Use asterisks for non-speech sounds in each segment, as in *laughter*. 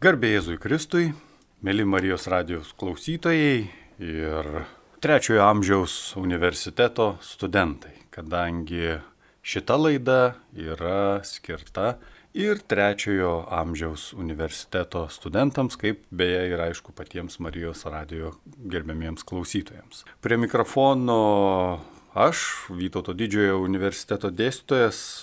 Garbė Jėzui Kristui, mėly Marijos radijos klausytojai ir trečiojo amžiaus universiteto studentai, kadangi šita laida yra skirta ir trečiojo amžiaus universiteto studentams, kaip beje ir aišku patiems Marijos radijo gerbėmiems klausytojams. Prie mikrofono aš, Vytauto didžiojo universiteto dėstytojas,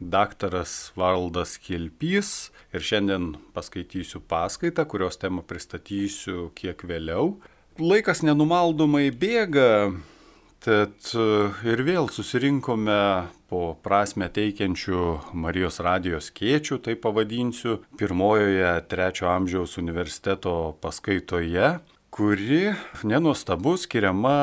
daktaras Valdas Kilpys ir šiandien paskaitysiu paskaitą, kurios temą pristatysiu kiek vėliau. Laikas nenumaldomai bėga, tad ir vėl susirinkome po prasme teikiančių Marijos radijos kiečių, tai pavadinsiu, pirmojoje trečio amžiaus universiteto paskaitoje, kuri nenuostabu skiriama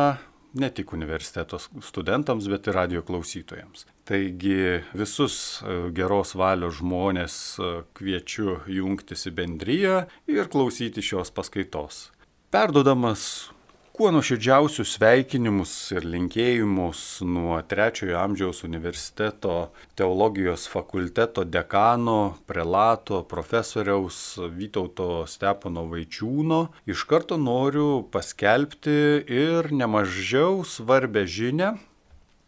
ne tik universiteto studentams, bet ir radio klausytojams. Taigi visus e, geros valios žmonės e, kviečiu jungtis į bendryją ir klausyti šios paskaitos. Perdodamas kuo nuoširdžiausius sveikinimus ir linkėjimus nuo trečiojo amžiaus universiteto teologijos fakulteto dekano, prelato, profesoriaus Vytauto Stepono Vaičiūno, iš karto noriu paskelbti ir nemažiau svarbę žinę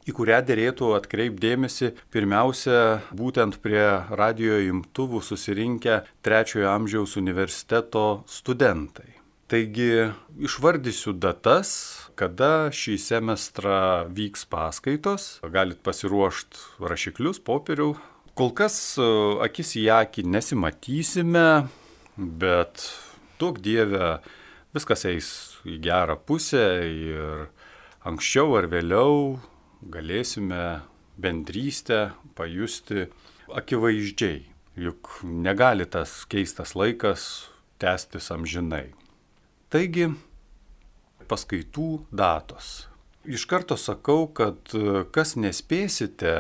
į kurią dėrėtų atkreipdėmėsi pirmiausia būtent prie radio imtuvų susirinkę trečiojo amžiaus universiteto studentai. Taigi išvardysiu datas, kada šį semestrą vyks paskaitos. Galit pasiruošti rašiklius, popierių. Kol kas e, akis į akį nesimatysime, bet daug dievę viskas eis į gerą pusę ir anksčiau ar vėliau galėsime bendrystę pajusti akivaizdžiai, juk negali tas keistas laikas tęstis amžinai. Taigi, paskaitų datos. Iš karto sakau, kad kas nespėsite,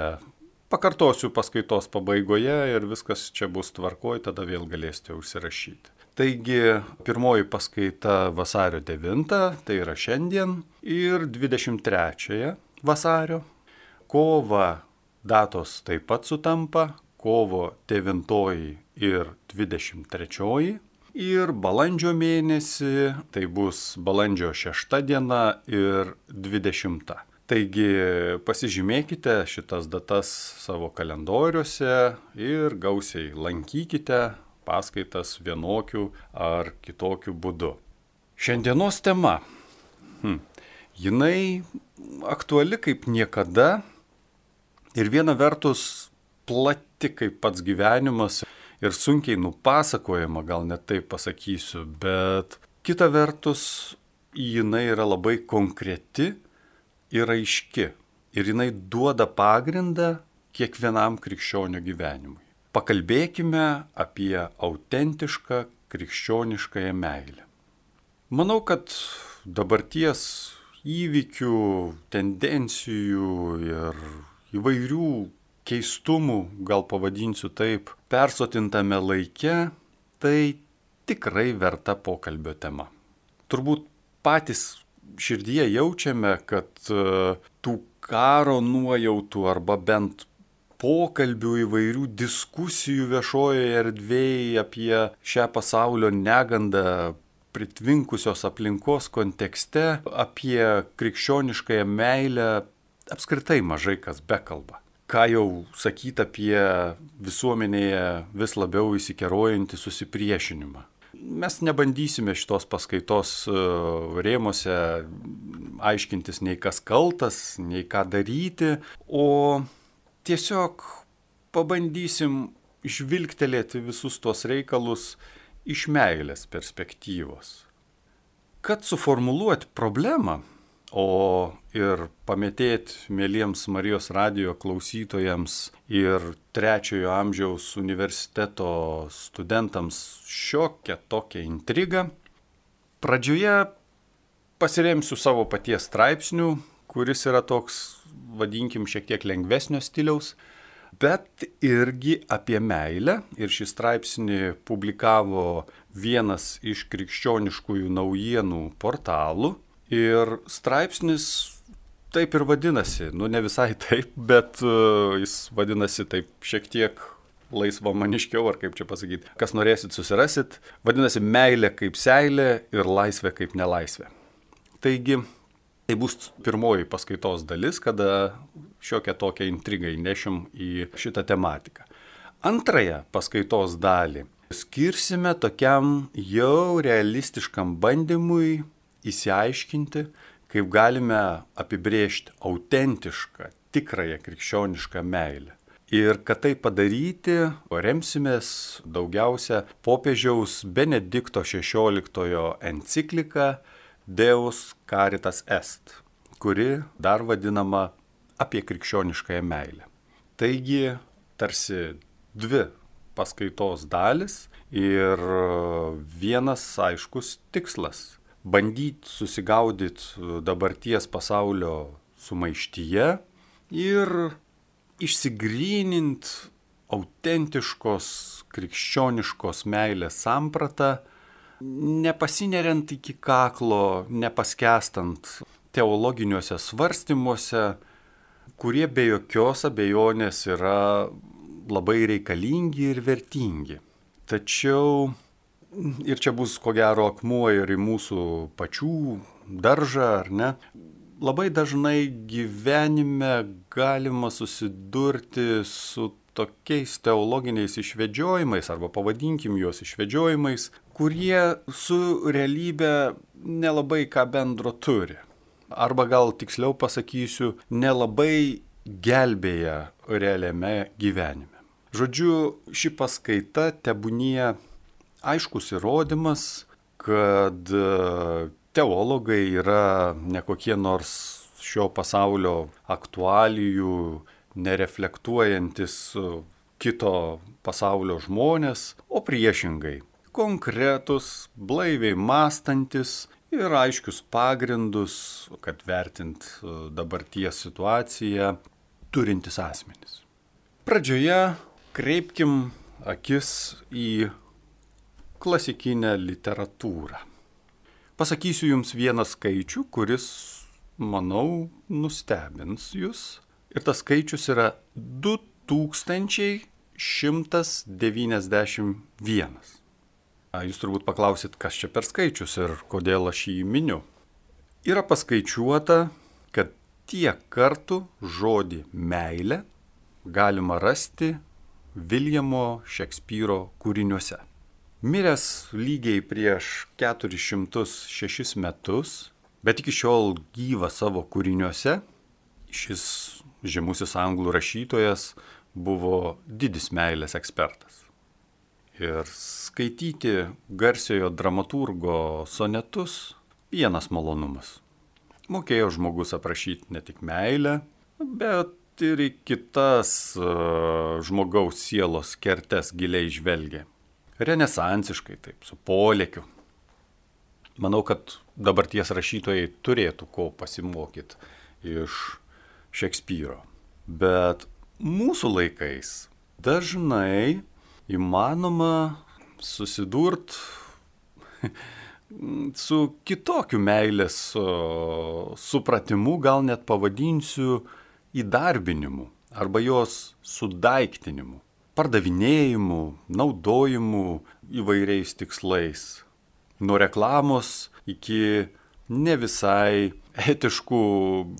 pakartosiu paskaitos pabaigoje ir viskas čia bus tvarkoj, tada vėl galėsite užsirašyti. Taigi, pirmoji paskaita vasario 9, tai yra šiandien, ir 23 vasario. Kova datos taip pat sutampa, kovo 9 ir 23. Ir balandžio mėnesį tai bus balandžio 6 diena ir 20. Taigi pasižymėkite šitas datas savo kalendoriuose ir gausiai lankykite paskaitas vienokiu ar kitokiu būdu. Šiandienos tema. Hm. Jinai aktuali kaip niekada ir viena vertus plati kaip pats gyvenimas ir sunkiai nupasakojama, gal net taip pasakysiu, bet kita vertus jinai yra labai konkreti ir aiški ir jinai duoda pagrindą kiekvienam krikščionio gyvenimui. Pakalbėkime apie autentišką krikščioniškąją meilę. Manau, kad dabarties įvykių, tendencijų ir įvairių keistumų, gal pavadinsiu taip, persotintame laike, tai tikrai verta pokalbio tema. Turbūt patys širdyje jaučiame, kad e, tų karo nuojautų arba bent pokalbių įvairių diskusijų viešojoje erdvėje apie šią pasaulio negandą pritvinkusios aplinkos kontekste apie krikščioniškąją meilę apskritai mažai kas bekalba. Ką jau sakyti apie visuomenėje vis labiau įsikerojantį susipriešinimą. Mes nebandysime šitos paskaitos e, rėmose aiškintis nei kas kaltas, nei ką daryti, o tiesiog pabandysim žvilgtelėti visus tuos reikalus iš meilės perspektyvos. Kad suformuluoti problemą, o ir pametėti mėlyms Marijos radio klausytojams ir trečiojo amžiaus universiteto studentams šiokią tokią intrigą, pradžioje pasiremsiu savo paties straipsnių, kuris yra toks, vadinkim, šiek tiek lengvesnio stiliaus, bet irgi apie meilę. Ir šį straipsnį publikavo vienas iš krikščioniškųjų naujienų portalų. Ir straipsnis taip ir vadinasi, nu ne visai taip, bet uh, jis vadinasi taip šiek tiek laisvamaniškiau, ar kaip čia pasakyti. Kas norėsit, susirasit. Vadinasi, meilė kaip seilė ir laisvė kaip nelaisvė. Taigi, tai bus pirmoji paskaitos dalis, kada šiokią tokią intrigą įnešim į šitą tematiką. Antrąją paskaitos dalį skirsime tokiam jau realistiškam bandymui įsiaiškinti, kaip galime apibrėžti autentišką, tikrąją krikščionišką meilę. Ir kad tai padaryti, remsimės daugiausia popiežiaus Benedikto XVI enciklika Deus Caritas Est, kuri dar vadinama apie krikščioniškąją meilę. Taigi, tarsi dvi paskaitos dalis ir vienas aiškus tikslas - bandyti susigaudyti dabarties pasaulio sumaištyje ir išsigrynint autentiškos krikščioniškos meilės sampratą, nepasineriant iki kaklo, nepaskestant teologiniuose svarstymuose, kurie be jokios abejonės yra labai reikalingi ir vertingi. Tačiau ir čia bus ko gero akmuo ir į mūsų pačių daržą, ar ne? Labai dažnai gyvenime galima susidurti su tokiais teologiniais išvedžiojimais, arba pavadinkim juos išvedžiojimais, kurie su realybė nelabai ką bendro turi. Arba gal tiksliau pasakysiu, nelabai gelbėja realiame gyvenime. Žodžiu, ši paskaita tebūnie aiškus įrodymas, kad e, teologai yra ne kokie nors šio pasaulio aktualijų nereflektuojantis e, kito pasaulio žmonės, o priešingai - konkretus, blaiviai mąstantis ir aiškius pagrindus, kad vertint e, dabarties situaciją, turintis asmenys. Pradžioje Kreipkim akis į klasikinę literatūrą. Pasakysiu Jums vieną skaičių, kuris, manau, nustebins Jūs. Ir tas skaičius yra 2191. Jūs turbūt paklausit, kas čia per skaičius ir kodėl aš jį miniu. Yra paskaičiuota, kad tiek kartų žodį meilė galima rasti Viljamo Šekspyro kūriniuose. Miręs lygiai prieš 406 metus, bet iki šiol gyva savo kūriniuose, šis žymusis anglų rašytojas buvo didis meilės ekspertas. Ir skaityti garsiojo dramaturgo sonetus vienas malonumas. Mokėjo žmogus aprašyti ne tik meilę, bet ir į kitas uh, žmogaus sielos kertes giliai žvelgia. Renesansiškai taip, su polėkiu. Manau, kad dabarties rašytojai turėtų ko pasimokyti iš Šekspyro. Bet mūsų laikais dažnai įmanoma susidurt *laughs* su kitokiu meilės supratimu, gal net pavadinsiu įdarbinimu arba jos sudaiktinimu, pardavinėjimu, naudojimu įvairiais tikslais. Nuo reklamos iki ne visai etiškų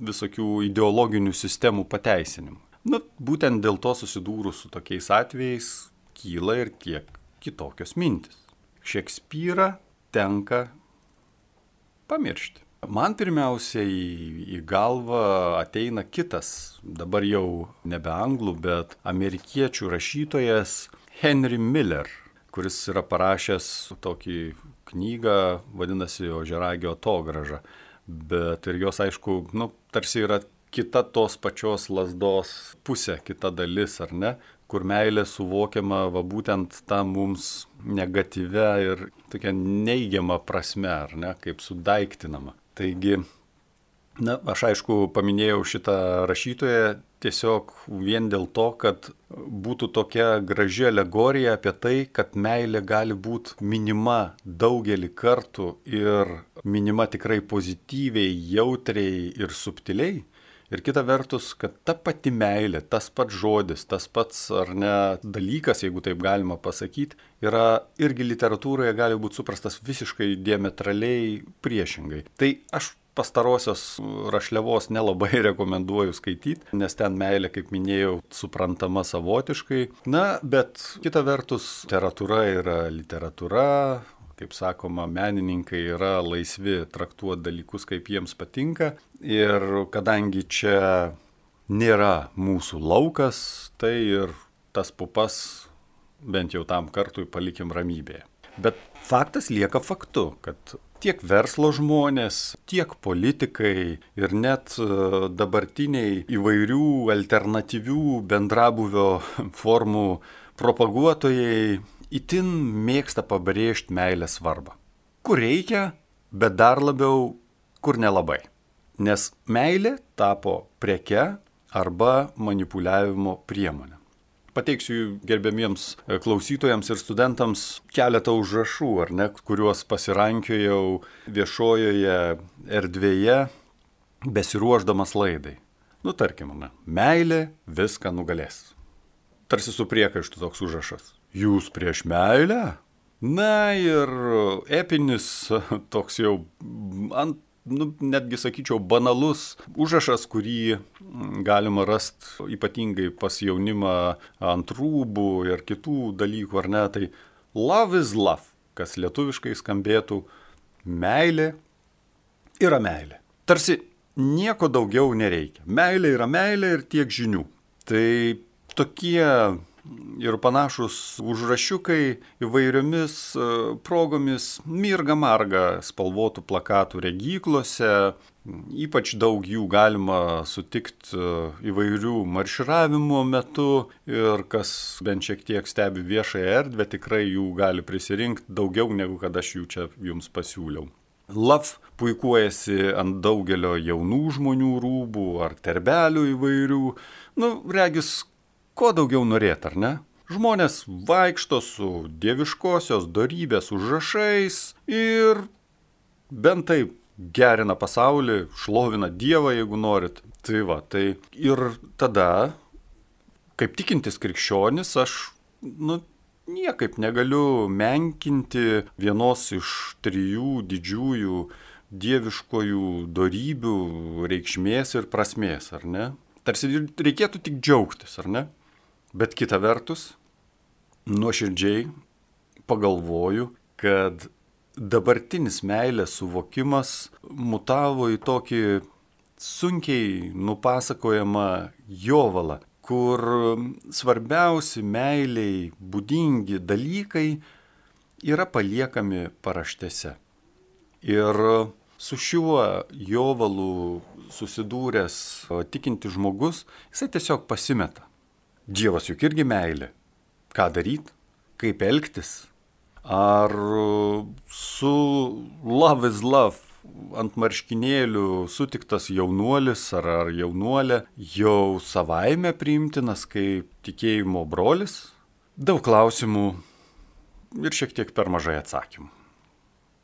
visokių ideologinių sistemų pateisinimų. Nu, būtent dėl to susidūrus su tokiais atvejais kyla ir kiek kitokios mintis. Šekspyrą tenka pamiršti. Man pirmiausiai į galvą ateina kitas, dabar jau nebe anglų, bet amerikiečių rašytojas Henry Miller, kuris yra parašęs tokį knygą, vadinasi Ožeragio atograža. Bet ir jos, aišku, nu, tarsi yra kita tos pačios lasdos pusė, kita dalis, ar ne, kur meilė suvokiama va būtent tą mums negatyvę ir tokia neigiama prasme, ar ne, kaip sudaiktinama. Taigi, na, aš aišku paminėjau šitą rašytoją tiesiog vien dėl to, kad būtų tokia graži alegorija apie tai, kad meilė gali būti minima daugelį kartų ir minima tikrai pozityviai, jautriai ir subtiliai, Ir kita vertus, kad ta pati meilė, tas pats žodis, tas pats ar ne dalykas, jeigu taip galima pasakyti, yra irgi literatūroje gali būti suprastas visiškai diametraliai priešingai. Tai aš pastarosios rašliavos nelabai *laughs* rekomenduoju skaityti, nes ten meilė, kaip minėjau, suprantama savotiškai. Na, bet kita vertus, literatūra yra literatūra, kaip sakoma, menininkai yra laisvi traktuoti dalykus, kaip jiems patinka. Ir kadangi čia nėra mūsų laukas, tai ir tas pupas bent jau tam kartui palikim ramybėje. Bet faktas lieka faktu, kad tiek verslo žmonės, tiek politikai ir net e, dabartiniai įvairių alternatyvių bendrabuvio *laughs* formų propaguotojai itin mėgsta pabrėžti meilės svarbą. Kur reikia, bet dar labiau, kur nelabai. Nes meilė tapo preke arba manipuliavimo priemonė. Pateiksiu gerbėmiems klausytojams ir studentams keletą užrašų, ar ne, kuriuos pasirankiojau viešojoje erdvėje besiruoždamas laidai. Nu, tarkim, ne, meilė viską nugalės. Tarsi su priekaištu toks užrašas jūs prieš meilę? Na ir epinis toks jau ant nu, netgi sakyčiau, banalus užrašas, kurį galima rasti ypatingai pas jaunimą ant rūbų ir kitų dalykų, ar ne, tai love is love, kas lietuviškai skambėtų meilė yra meilė. Tarsi nieko daugiau nereikia. Meilė yra meilė ir tiek žinių. Tai tokie ir panašus užrašiukai įvairiomis e, progomis mirga marga spalvotų plakatų regyklose. Ypač daug jų galima sutikti e, įvairių marširavimo metu ir kas bent šiek tiek stebi viešąją erdvę, tikrai jų gali prisirinkti daugiau negu kad aš jų čia jums pasiūliau. Love puikuojasi ant daugelio jaunų žmonių rūbų ar terbelių įvairių. Nu, regis, Ko daugiau norėt, ar ne? Žmonės vaikšto su dieviškosios darybės užrašais ir bent taip gerina pasaulį, šlovina Dievą, jeigu norit. Tai va, tai ir tada, kaip tikintis krikščionis, aš, nu, niekaip negaliu menkinti vienos iš trijų didžiųjų dieviškojų darybių reikšmės ir prasmės, ar ne? Tarsi reikėtų tik džiaugtis, ar ne? Bet kita vertus, nuoširdžiai pagalvoju, kad dabartinis meilės suvokimas mutavo į tokį sunkiai nupasakojamą jovalą, kur svarbiausi meiliai būdingi dalykai yra paliekami paraštėse. Ir su šiuo jovalu susidūręs tikinti žmogus, jisai tiesiog pasimeta. Dievas juk irgi meilė. Ką daryti? Kaip elgtis? Ar su love is love ant marškinėlių sutiktas jaunuolis ar, ar jaunuolė jau savaime priimtinas kaip tikėjimo brolis? Daug klausimų ir šiek tiek per mažai atsakymų.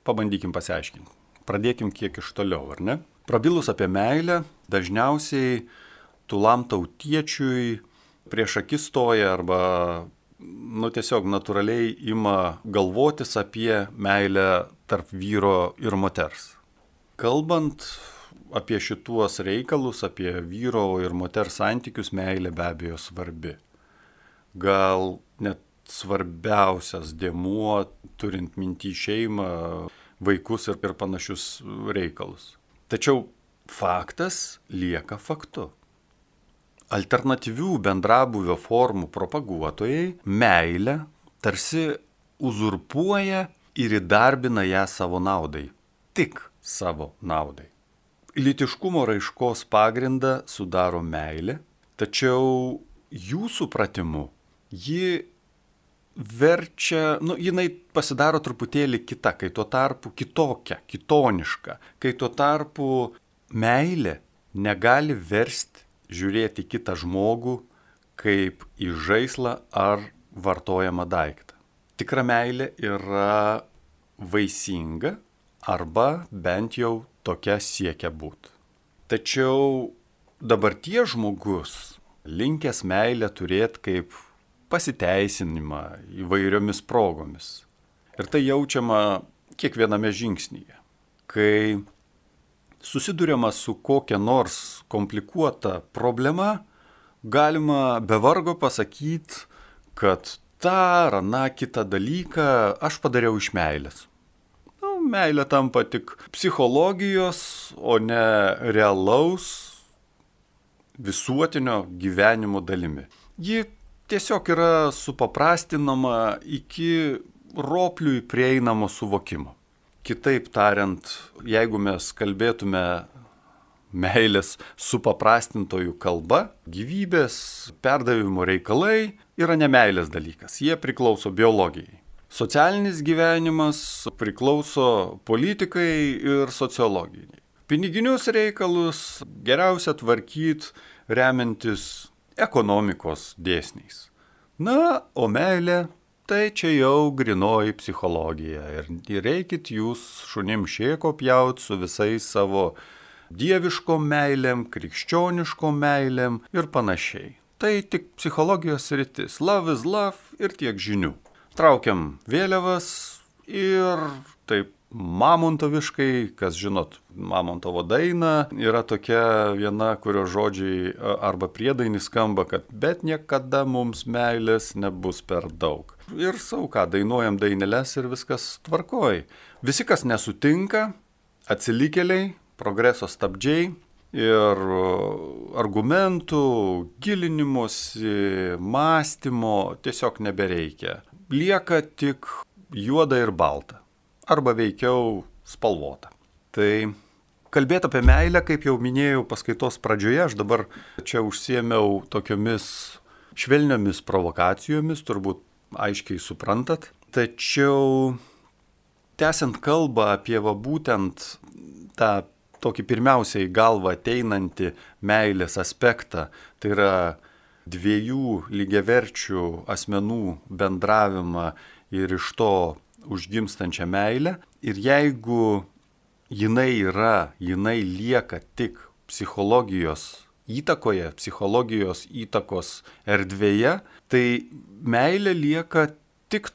Pabandykim pasiaiškinti. Pradėkim kiek iš toliau, ar ne? Prabilus apie meilę, dažniausiai tulam tautiečiui prieš akis stoja arba nu, tiesiog natūraliai ima galvotis apie meilę tarp vyro ir moters. Kalbant apie šituos reikalus, apie vyro ir moters santykius, meilė be abejo svarbi. Gal net svarbiausias dėmuo, turint mintį šeimą, vaikus ir, ir panašius reikalus. Tačiau faktas lieka faktu alternatyvių bendrabuvio formų propaguotojai meilę tarsi uzurpuoja ir įdarbina ją savo naudai. Tik savo naudai. Litiškumo raiškos pagrindą sudaro meilė, tačiau jų supratimu ji verčia, nu, jinai pasidaro truputėlį kita, kai tuo tarpu kitokia, kitoniška, kai tuo tarpu meilė negali versti žiūrėti kitą žmogų kaip į žaislą ar vartojamą daiktą. Tikra meilė yra vaisinga arba bent jau tokia siekia būti. Tačiau dabartie žmogus linkęs meilę turėti kaip pasiteisinimą įvairiomis progomis. Ir tai jaučiama kiekviename žingsnyje. Kai susidurima su kokia nors komplikuota problema, galima be vargo pasakyti, kad tą ar aną kitą dalyką aš padariau iš meilės. Nu, meilė tampa tik psichologijos, o ne realaus visuotinio gyvenimo dalimi. Ji tiesiog yra supaprastinama iki ropliui prieinamo suvokimo. Kitaip tariant, jeigu mes kalbėtume meilės supaprastintojų kalba, gyvybės perdavimo reikalai yra ne meilės dalykas, jie priklauso biologijai. Socialinis gyvenimas priklauso politikai ir sociologijai. Piniginius reikalus geriausia tvarkyti remiantis ekonomikos dėsniais. Na, o meilė tai čia jau grinoji psichologija ir reikit jūs šunim šieko pjaut su visais savo dieviškom meilėm, krikščioniškom meilėm ir panašiai. Tai tik psichologijos rytis. Love is love ir tiek žinių. Traukiam vėliavas ir taip Mamontoviškai, kas žinot, Mamontovo daina yra tokia viena, kurio žodžiai arba priedainis skamba, kad bet niekada mums meilės nebus per daug. Ir savo ką, dainuojam dainelės ir viskas tvarkoj. Visi, kas nesutinka, atsilikėliai, progreso stabdžiai ir argumentų, gilinimosi, mąstymo tiesiog nebereikia. Lieka tik juoda ir balta arba veikiau spalvota. Tai kalbėti apie meilę, kaip jau minėjau paskaitos pradžioje, aš dabar čia užsiemiau tokiomis švelniomis provokacijomis, turbūt aiškiai suprantat. Tačiau tęsiant kalbą apie va būtent tą tokį pirmiausiai galvą ateinantį meilės aspektą, tai yra dviejų lygiaverčių asmenų bendravimą ir iš to užgimstančią meilę ir jeigu jinai yra, jinai lieka tik psichologijos įtakoje, psichologijos įtakos erdvėje, tai meilė lieka tik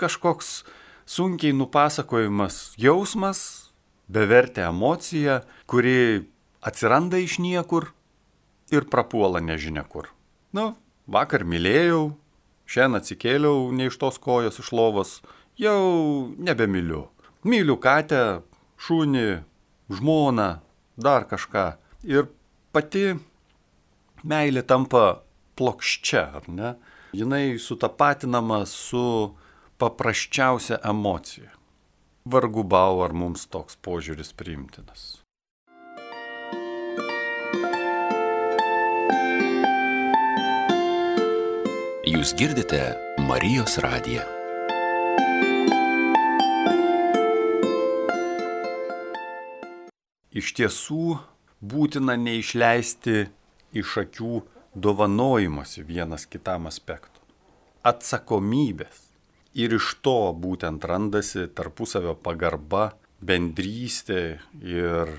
kažkoks sunkiai nupasakojimas jausmas, bevertė emocija, kuri atsiranda iš niekur ir prapuola nežinia kur. Na, vakar mylėjau, šiandien atsikėliau ne iš tos kojos iš lovos, jau nebemyliu. Myliu katę, šunį, žmoną, dar kažką. Ir pati meilė tampa plokščia, ar ne? Jinai sutapatinama su paprasčiausia emocija. Vargu bau, ar mums toks požiūris priimtinas. Jūs girdite Marijos radiją. iš tiesų būtina neišleisti iš akių dovanojimuose vienas kitam aspektų. Atsakomybės. Ir iš to būtent randasi tarpusavio pagarba, bendrystė ir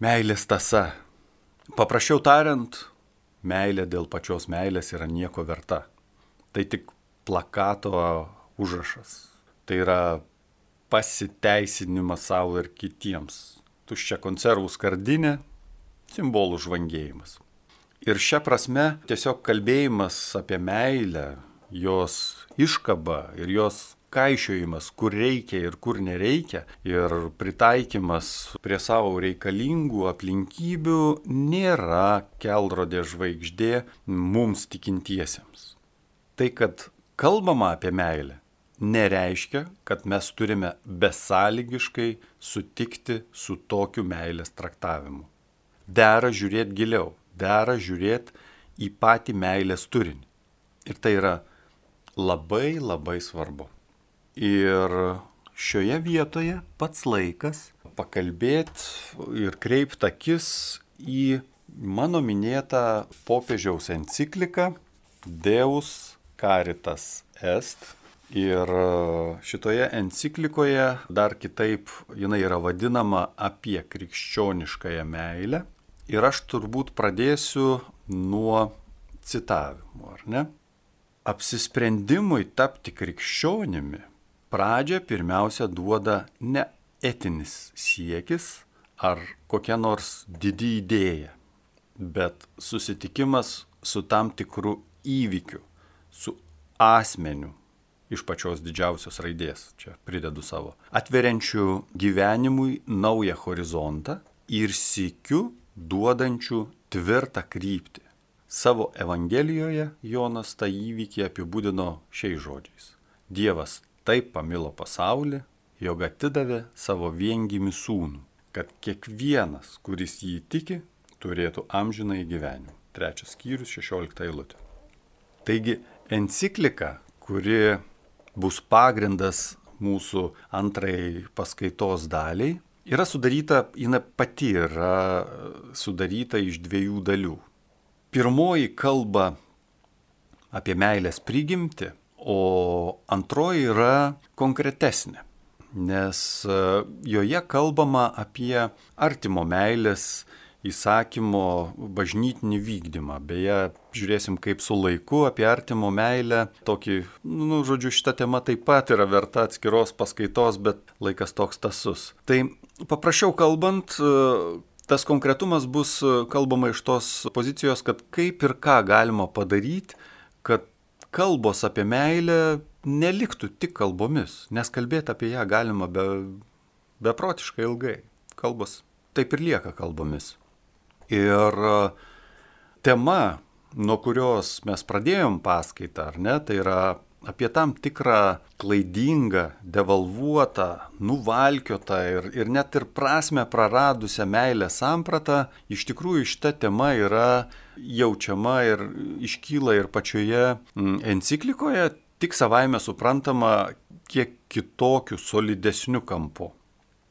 meilės tasa. Paprasčiau tariant, meilė dėl pačios meilės yra nieko verta. Tai tik plakato užrašas. Tai yra pasiteisinimas savo ir kitiems tuščia konservų skardinė, simbolų žvangėjimas. Ir šią prasme tiesiog kalbėjimas apie meilę, jos iškaba ir jos kaišiojimas, kur reikia ir kur nereikia, ir pritaikymas prie savo reikalingų aplinkybių nėra keldrodė žvaigždė mums tikintiesiems. Tai, kad kalbama apie meilę, nereiškia, kad mes turime besąlygiškai sutikti su tokiu meilės traktavimu. Dera žiūrėti giliau, dera žiūrėti į patį meilės turinį. Ir tai yra labai labai svarbu. Ir šioje vietoje pats laikas pakalbėti ir kreipti akis į mano minėtą popiežiaus encikliką Deus Caritas Est Ir šitoje enciklikoje dar kitaip jinai yra vadinama apie krikščioniškąją meilę. Ir aš turbūt pradėsiu nuo citavimo, ar ne? Apsisprendimui tapti krikščionimi pradžią pirmiausia duoda ne etinis siekis ar kokia nors didi idėja, bet susitikimas su tam tikru įvykiu, su asmeniu iš pačios didžiausios raidės, čia pridedu savo, atveriančių gyvenimui naują horizontą ir sikiu duodančių tvirtą kryptį. Savo Evangelijoje Jonas tą įvykį apibūdino šiais žodžiais. Dievas taip pamilo pasaulį, jog atidavė savo viengimi sūnų, kad kiekvienas, kuris jį tiki, turėtų amžiną į gyvenimą. Trečias skyrius, šešiolikta eilutė. Taigi, enciklika, kuri bus pagrindas mūsų antrai paskaitos daliai, yra sudaryta, jinai pati yra sudaryta iš dviejų dalių. Pirmoji kalba apie meilės prigimti, o antroji yra konkretesnė, nes e, joje kalbama apie artimo meilės įsakymo bažnytinį vykdymą. Beje, žiūrėsim kaip su laiku apie artimo meilę. Tokį, nu, žodžiu, šita tema taip pat yra verta atskiros paskaitos, bet laikas toks tasus. Tai paprasčiau kalbant, tas konkretumas bus kalbama iš tos pozicijos, kad kaip ir ką galima padaryti, kad kalbos apie meilę neliktų tik kalbomis, nes kalbėti apie ją galima be, beprotiškai ilgai. Kalbos taip ir lieka kalbomis. Ir e, tema, nuo kurios mes pradėjom paskaitą, ar ne, tai yra apie tam tikrą klaidingą, devalvuotą, nuvalkiotą ir, ir net ir prasme praradusią meilę sampratą, iš tikrųjų šita tema yra jaučiama ir iškyla ir pačioje mm, enciklikoje, tik savaime suprantama kiek kitokiu, solidesniu kampu.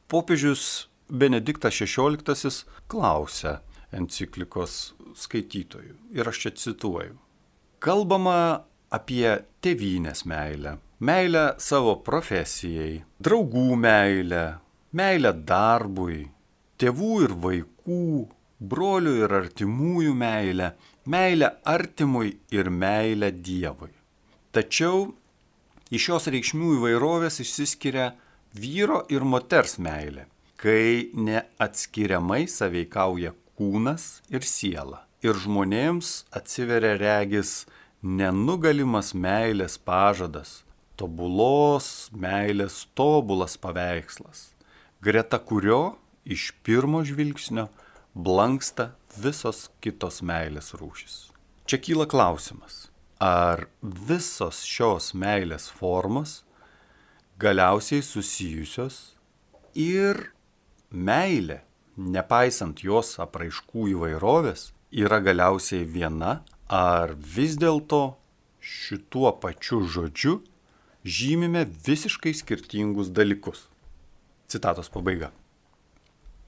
Popiežius Benediktas XVI klausia, enciklikos skaitytojų. Ir aš čia cituoju. Kalbama apie tėvynės meilę, meilę savo profesijai, draugų meilę, meilę darbui, tėvų ir vaikų, brolių ir artimųjų meilę, meilę artimui ir meilę Dievui. Tačiau iš šios reikšmių įvairovės išsiskiria vyro ir moters meilė, kai neatskiriamai saveikauja kūnas ir siela. Ir žmonėms atsiveria regis nenugalimas meilės pažadas, tobulos meilės tobulas paveikslas, greta kurio iš pirmo žvilgsnio blanksta visos kitos meilės rūšis. Čia kyla klausimas, ar visos šios meilės formos galiausiai susijusios ir meilė nepaisant jos apraiškų įvairovės, yra galiausiai viena, ar vis dėlto šituo pačiu žodžiu žymime visiškai skirtingus dalykus. Citatos pabaiga.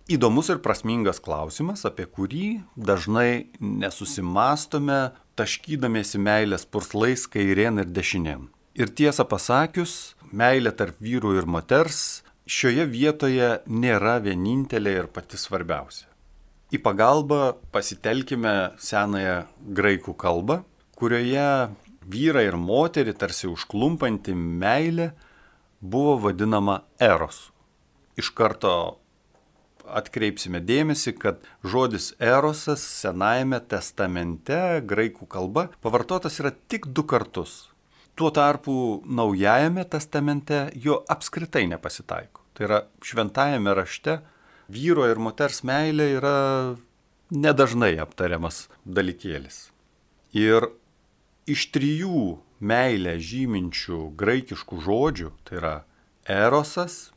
Įdomus ir prasmingas klausimas, apie kurį dažnai nesusimastome, taškydamėsi meilės purslais kairien ir dešinien. Ir tiesą pasakius, meilė tarp vyrų ir moters šioje vietoje nėra vienintelė ir pati svarbiausia. Į pagalbą pasitelkime senąją graikų kalbą, kurioje vyrą ir moterį tarsi užklumpanti meilė buvo vadinama eros. Iš karto atkreipsime dėmesį, kad žodis erosas Senajame testamente graikų kalba pavartotas yra tik du kartus Tuo tarpu Naujajame testamente jo apskritai nepasitaiko. Tai yra šventajame rašte vyro ir moters meilė yra nedažnai aptariamas dalykėlis. Ir iš trijų meilę žyminčių graikiškų žodžių, tai yra erosas,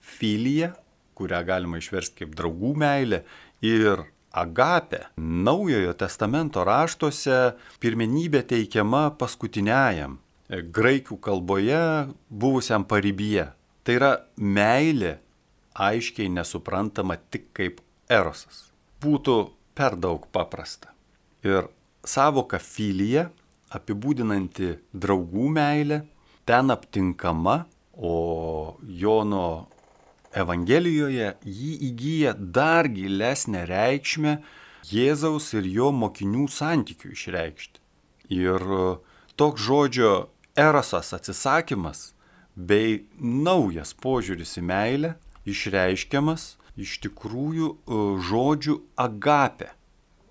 filija, kurią galima išversti kaip draugų meilė, ir agapė Naujojo testamento raštuose pirmenybė teikiama paskutiniajam, e, graikų kalboje buvusiam paribyje. Tai yra meilė aiškiai nesuprantama tik kaip erosas. Būtų per daug paprasta. Ir savoka filija, apibūdinanti draugų meilę, ten aptinkama, o Jono Evangelijoje jį įgyja dar gilesnę reikšmę Jėzaus ir jo mokinių santykių išreikšti. Ir toks žodžio erosas atsisakymas bei naujas požiūris į meilę išreiškiamas iš tikrųjų žodžių agapė,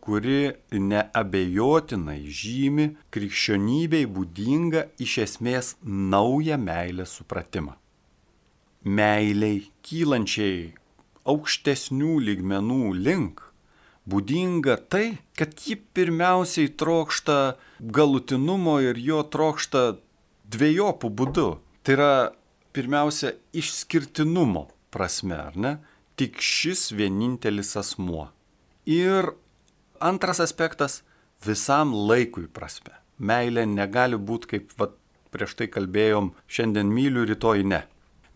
kuri neabejotinai žymi krikščionybei būdinga iš esmės naują meilės supratimą. Meiliai kylančiai aukštesnių lygmenų link būdinga tai, kad ji pirmiausiai trokšta galutinumo ir jo trokšta dviejopų būdų. Tai yra pirmiausia išskirtinumo prasme, ar ne? Tik šis vienintelis asmuo. Ir antras aspektas - visam laikui prasme. Meilė negali būti kaip vat, prieš tai kalbėjom, šiandien myliu, rytoj ne.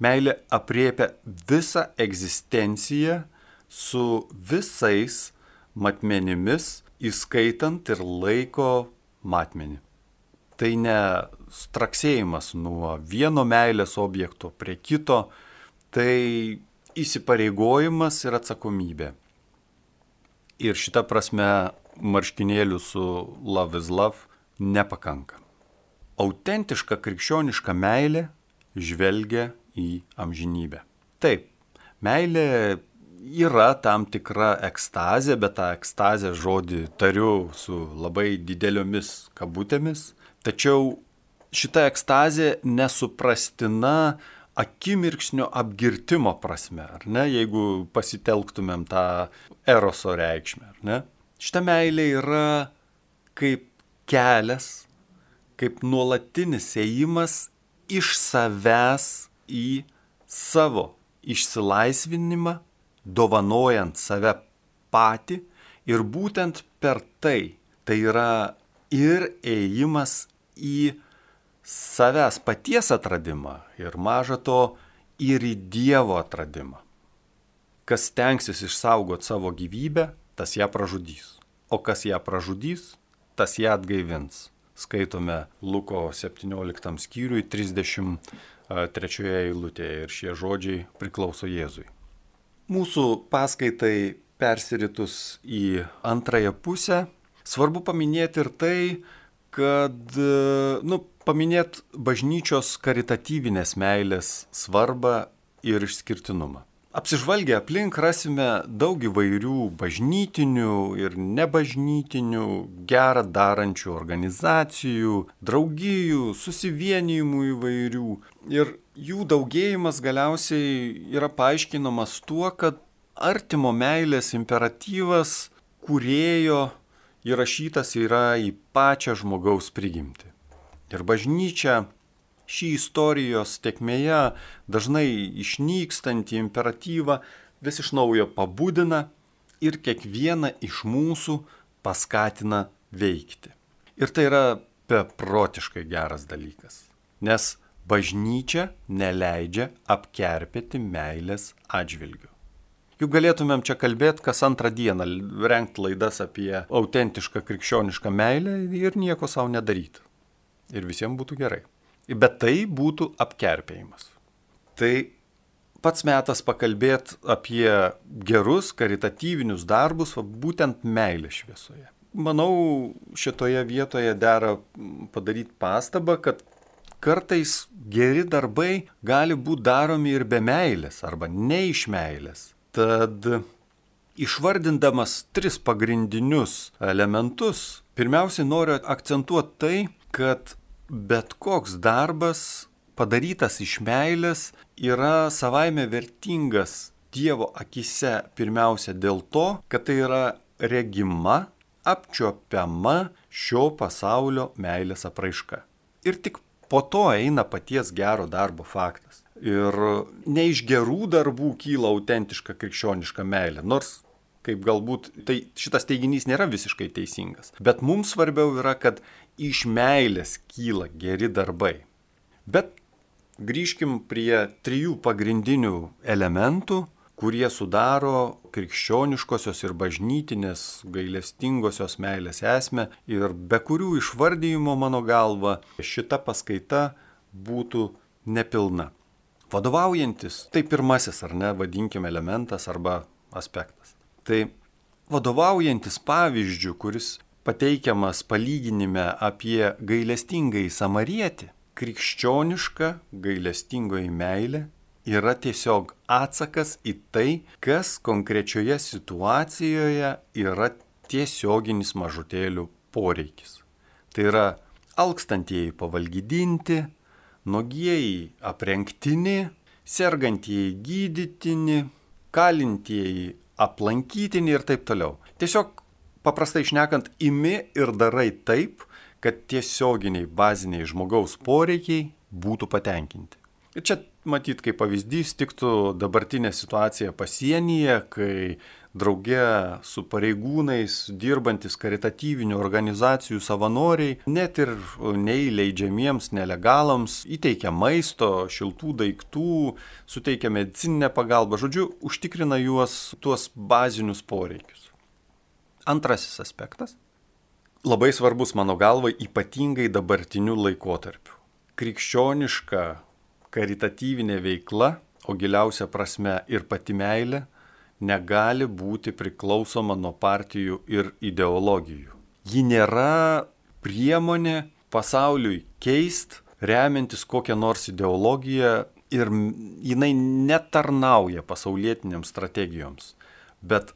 Meilė apriepia visą egzistenciją su visais matmenimis, įskaitant ir laiko matmenį. Tai ne straksėjimas nuo vieno meilės objekto prie kito, tai įsipareigojimas ir atsakomybė. Ir šita prasme marškinėlių su love is love nepakanka. Autentiška krikščioniška meilė žvelgia į amžinybę. Taip, meilė yra tam tikra ekstazė, bet tą ekstazę žodį tariu su labai dideliomis kabutėmis. Tačiau šita ekstazė nesuprastina akimirksnio apgirtimo prasme, ar ne, jeigu pasitelktumėm tą eroso reikšmę, ar ne. Šita meilė yra kaip kelias, kaip nuolatinis ėjimas iš savęs į savo išsilaisvinimą dovanojant save patį ir būtent per tai, tai yra ir ėjimas į savęs paties atradimą ir maža to ir į Dievo atradimą. Kas tenksis išsaugoti savo gyvybę, tas ją pražudys. O kas ją pražudys, tas ją atgaivins. Skaitome Luko 17 skyriui 33 eilutėje ir šie žodžiai priklauso Jėzui. Mūsų paskaitai persiritus į antrąją pusę, svarbu paminėti ir tai, kad, nu, paminėti bažnyčios karitatyvinės meilės svarbą ir išskirtinumą. Apsižvalgę aplink rasime daug įvairių bažnytinių ir nebažnytinių, gerą darančių organizacijų, draugijų, susivienijimų įvairių. Ir jų daugėjimas galiausiai yra paaiškinamas tuo, kad artimo meilės imperatyvas kurėjo įrašytas yra į pačią žmogaus prigimtį. Ir bažnyčia šį istorijos tekmėje dažnai išnykstantį imperatyvą vis iš naujo pabudina ir kiekvieną iš mūsų paskatina veikti. Ir tai yra beprotiškai geras dalykas, nes bažnyčia neleidžia apkerpėti meilės atžvilgių. Juk galėtumėm čia kalbėti kas antrą dieną, renkti laidas apie autentišką krikščionišką meilę ir nieko savo nedaryti. Ir visiems būtų gerai bet tai būtų apkerpėjimas. Tai pats metas pakalbėti apie gerus karitatyvinius darbus, va, būtent meilė šviesoje. Manau, šitoje vietoje dera padaryti pastabą, kad kartais geri darbai gali būti daromi ir be meilės arba ne iš meilės. Tad išvardindamas tris pagrindinius elementus, pirmiausiai noriu akcentuoti tai, kad bet koks darbas padarytas iš meilės yra savaime vertingas Dievo akise pirmiausia dėl to, kad tai yra regima, apčiopiama šio pasaulio meilės apraiška. Ir tik po to eina paties gero darbo faktas. Ir ne iš gerų darbų kyla autentiška krikščioniška meilė, nors kaip galbūt tai šitas teiginys nėra visiškai teisingas. Bet mums svarbiau yra, kad iš meilės kyla geri darbai. Bet grįžkim prie trijų pagrindinių elementų, kurie sudaro krikščioniškosios ir bažnytinės gailestingosios meilės esmę ir be kurių išvardyjimo mano galva šita paskaita būtų nepilna. Vadovaujantis, tai pirmasis ar ne, vadinkime elementas arba aspektas. Tai vadovaujantis pavyzdžių, kuris pateikiamas palyginime apie gailestingai samarietį, krikščioniška gailestingoji meilė yra tiesiog atsakas į tai, kas konkrečioje situacijoje yra tiesioginis mažutėlių poreikis. Tai yra alkstantieji pavalgydinti, nogieji aprengtini, sergantieji gydytini, kalintieji aplankytini ir taip toliau. Tiesiog paprastai išnekant, imi ir darai taip, kad tiesioginiai baziniai žmogaus poreikiai būtų patenkinti. Ir čia matyt, kaip pavyzdys tiktų dabartinė situacija pasienyje, kai drauge su pareigūnais dirbantis karitatyvinių organizacijų savanoriai, net ir neįleidžiamiems nelegalams, įteikia maisto, šiltų daiktų, suteikia medicininę pagalbą, žodžiu, užtikrina juos tuos bazinius poreikius. Antrasis aspektas. Labai svarbus mano galva ypatingai dabartiniu laikotarpiu. Krikščioniška karitatyvinė veikla, o giliausia prasme ir pati meilė, negali būti priklausoma nuo partijų ir ideologijų. Ji nėra priemonė pasauliui keist, remiantis kokią nors ideologiją ir jinai netarnauja pasaulietiniams strategijoms, bet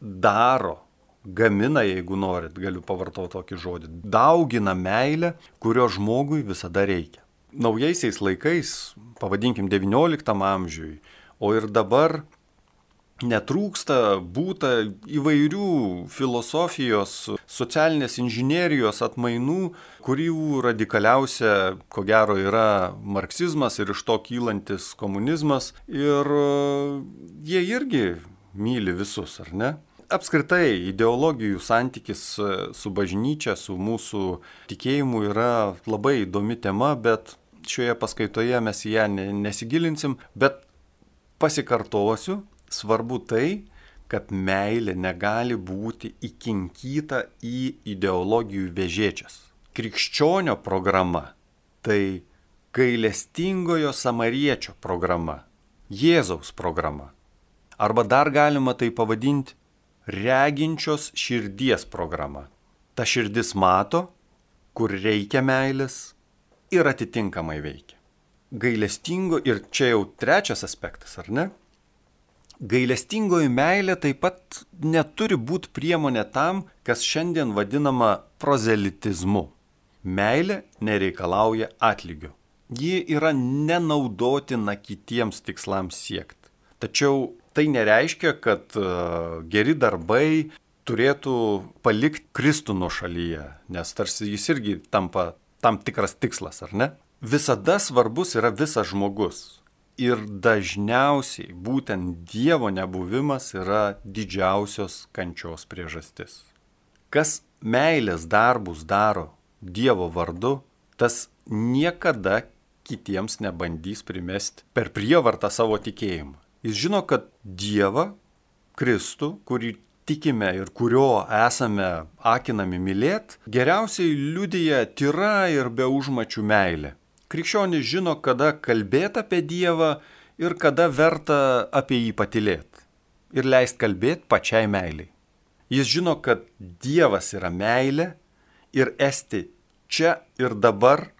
daro gamina, jeigu norit, galiu pavartoti tokį žodį, daugina meilę, kurio žmogui visada reikia. Naujaisiais laikais, pavadinkim XIX amžiui, o ir dabar netrūksta būta įvairių filosofijos, socialinės inžinierijos atmainų, kurių radikaliausia, ko gero, yra marksizmas ir iš to kylantis komunizmas. Ir jie irgi myli visus, ar ne? apskritai ideologijų santykis e, su bažnyčia, su mūsų tikėjimu yra labai įdomi tema, bet šioje paskaitoje mes ją nesigilinsim, bet pasikartosiu, svarbu tai, kad meilė negali būti įkinkyta į ideologijų vežėčias. Krikščionio programa tai gailestingojo samariečio programa, Jėzaus programa. Arba dar galima tai pavadinti reginčios širdies programa. Ta širdis mato, kur reikia meilės ir atitinkamai veikia. Gailestingo ir čia jau trečias aspektas, ar ne? Gailestingoji meilė taip pat neturi būti priemonė tam, kas šiandien vadinama prozelitizmu. Meilė nereikalauja atlygio. Ji yra nenaudotina kitiems tikslams siekti. Tačiau tai nereiškia, kad e, geri darbai turėtų palikti Kristų nuo šalyje, nes tarsi jis irgi tampa tam tikras tikslas, ar ne? Visada svarbus yra visas žmogus. Ir dažniausiai būtent Dievo nebuvimas yra didžiausios kančios priežastis. Kas meilės darbus daro Dievo vardu, tas niekada kitiems nebandys primesti per prievartą savo tikėjimą. Jis žino, kad Dievą, Kristų, kurį tikime ir kurio esame akinami mylėti, geriausiai liudyja tyra ir be užmačių meilė. Krikščionis žino, kada kalbėti apie Dievą ir kada verta apie jį patilėti. Ir leist kalbėti pačiai meiliai. Jis žino, kad Dievas yra meilė ir esti čia ir dabar,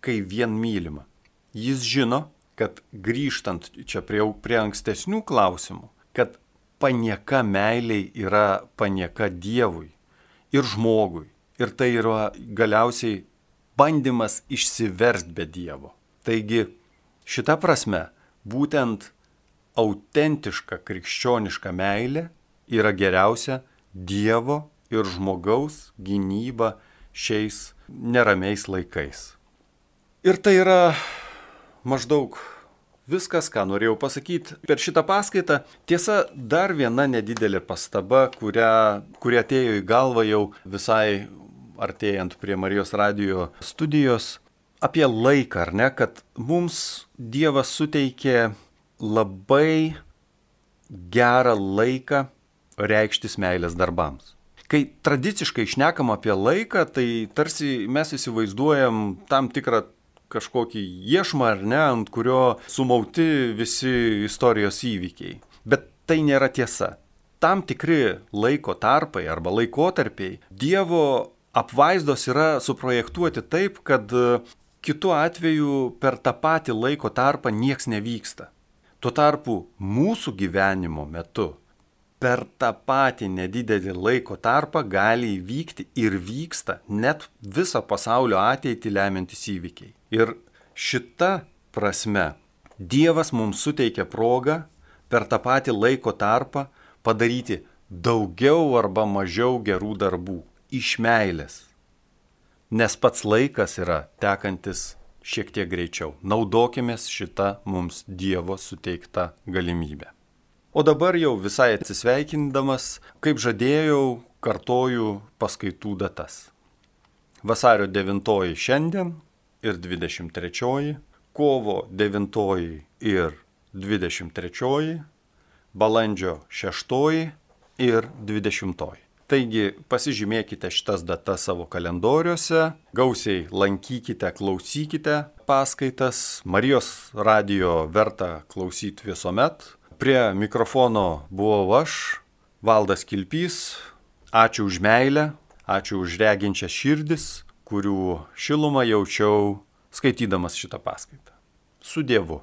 kai vien mylima. Jis žino, kad grįžtant čia prie, prie ankstesnių klausimų, kad panieka meiliai yra panieka Dievui ir žmogui. Ir tai yra galiausiai bandymas išsiversti be Dievo. Taigi šita prasme būtent autentiška krikščioniška meilė yra geriausia Dievo ir žmogaus gynyba šiais neramiais laikais. Ir tai yra maždaug viskas, ką norėjau pasakyti per šitą paskaitą. Tiesa, dar viena nedidelė pastaba, kurią, kuri atėjo į galvą jau visai artėjant prie Marijos radio studijos. Apie laiką, ar ne, kad mums Dievas suteikė labai gerą laiką reikštis meilės darbams. Kai tradiciškai išnekam apie laiką, tai tarsi mes įsivaizduojam tam tikrą kažkokį iešmą ar ne, ant kurio sumauti visi istorijos įvykiai. Bet tai nėra tiesa. Tam tikri laiko tarpai arba laikotarpiai Dievo apvaizdos yra suprojektuoti taip, kad kitu atveju per tą patį laiko tarpą nieks nevyksta. Tuo tarpu mūsų gyvenimo metu per tą patį nedidelį laiko tarpą gali įvykti ir vyksta net viso pasaulio ateitį lemiantis įvykiai. Ir šita prasme Dievas mums suteikia progą per tą patį laiko tarpą padaryti daugiau arba mažiau gerų darbų iš meilės. Nes pats laikas yra tekantis šiek tiek greičiau. Naudokime šitą mums Dievo suteiktą galimybę. O dabar jau visai atsisveikindamas, kaip žadėjau, kartoju paskaitų datas. Vasario 9 šiandien ir 23, kovo 9 ir 23, balandžio 6 ir 20. Taigi pasižymėkite šitas datas savo kalendoriuose, gausiai lankykite, klausykite paskaitas. Marijos radio verta klausyti visuomet. Prie mikrofono buvau aš, Valdas Kilpys. Ačiū už meilę, ačiū už reginčias širdis, kurių šilumą jaučiau skaitydamas šitą paskaitą. Su Dievu.